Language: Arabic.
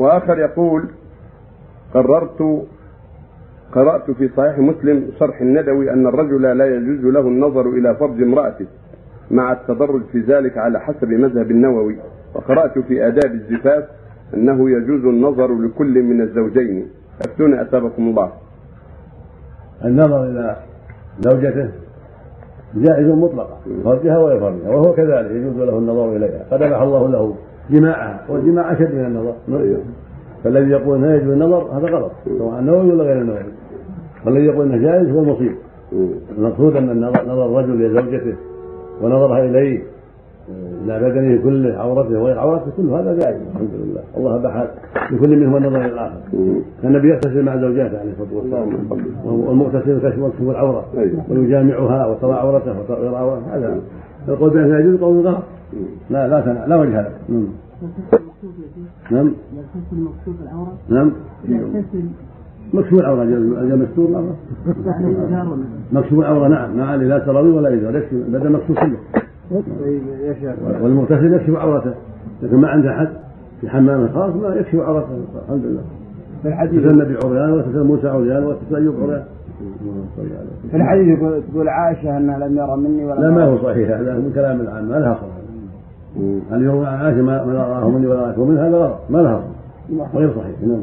وآخر يقول قررت قرأت في صحيح مسلم شرح الندوي أن الرجل لا يجوز له النظر إلى فرج امرأته مع التدرج في ذلك على حسب مذهب النووي. وقرأت في آداب الزفاف أنه يجوز النظر لكل من الزوجين. أفتوني أثابكم الله. النظر إلى زوجته جائز مطلقا فرجها ويفرجها وهو كذلك يجوز له النظر إليها. قد الله له جماعها والجماع أشد من النظر فالذي يقول لا يجوز النظر هذا غلط سواء النووي ولا غير النووي والذي يقول إنه جائز هو المصيب. المقصود أن النظر نظر الرجل لزوجته ونظرها إليه إلى بدنه كله عورته وغير عورته كل هذا جائز الحمد لله. الله أباح لكل منهم النظر إلى الآخر. النبي يغتسل مع زوجاته عليه الصلاة والسلام. والمغتسل كشف العورة أيوه. ويجامعها وترى عورته وترى عورته هذا القول بأنه يجوز قول غلط لا لا لا وجه له نعم. نعم. يغتسل مكشوف العورة مستور العورة مكشوف العورة نعم. ما عليه لا سراويل ولا إزار يكشف بدل مكشوف كله. والمغتسل يكشف عورته لكن ما عنده حد. في حمام خاص ما يكشف عورته الحمد لله. في الحديث النبي عريان وتسال موسى عريان وتسال أيوب عريان. في الحديث تقول عائشة انها لم يرى مني ولا لا ما هو صحيح هذا من كلام العام ما لها صحيح هل يروى عن عائشة ما رآه مني ولا راه مني هذا ما لها غير صحيح نعم.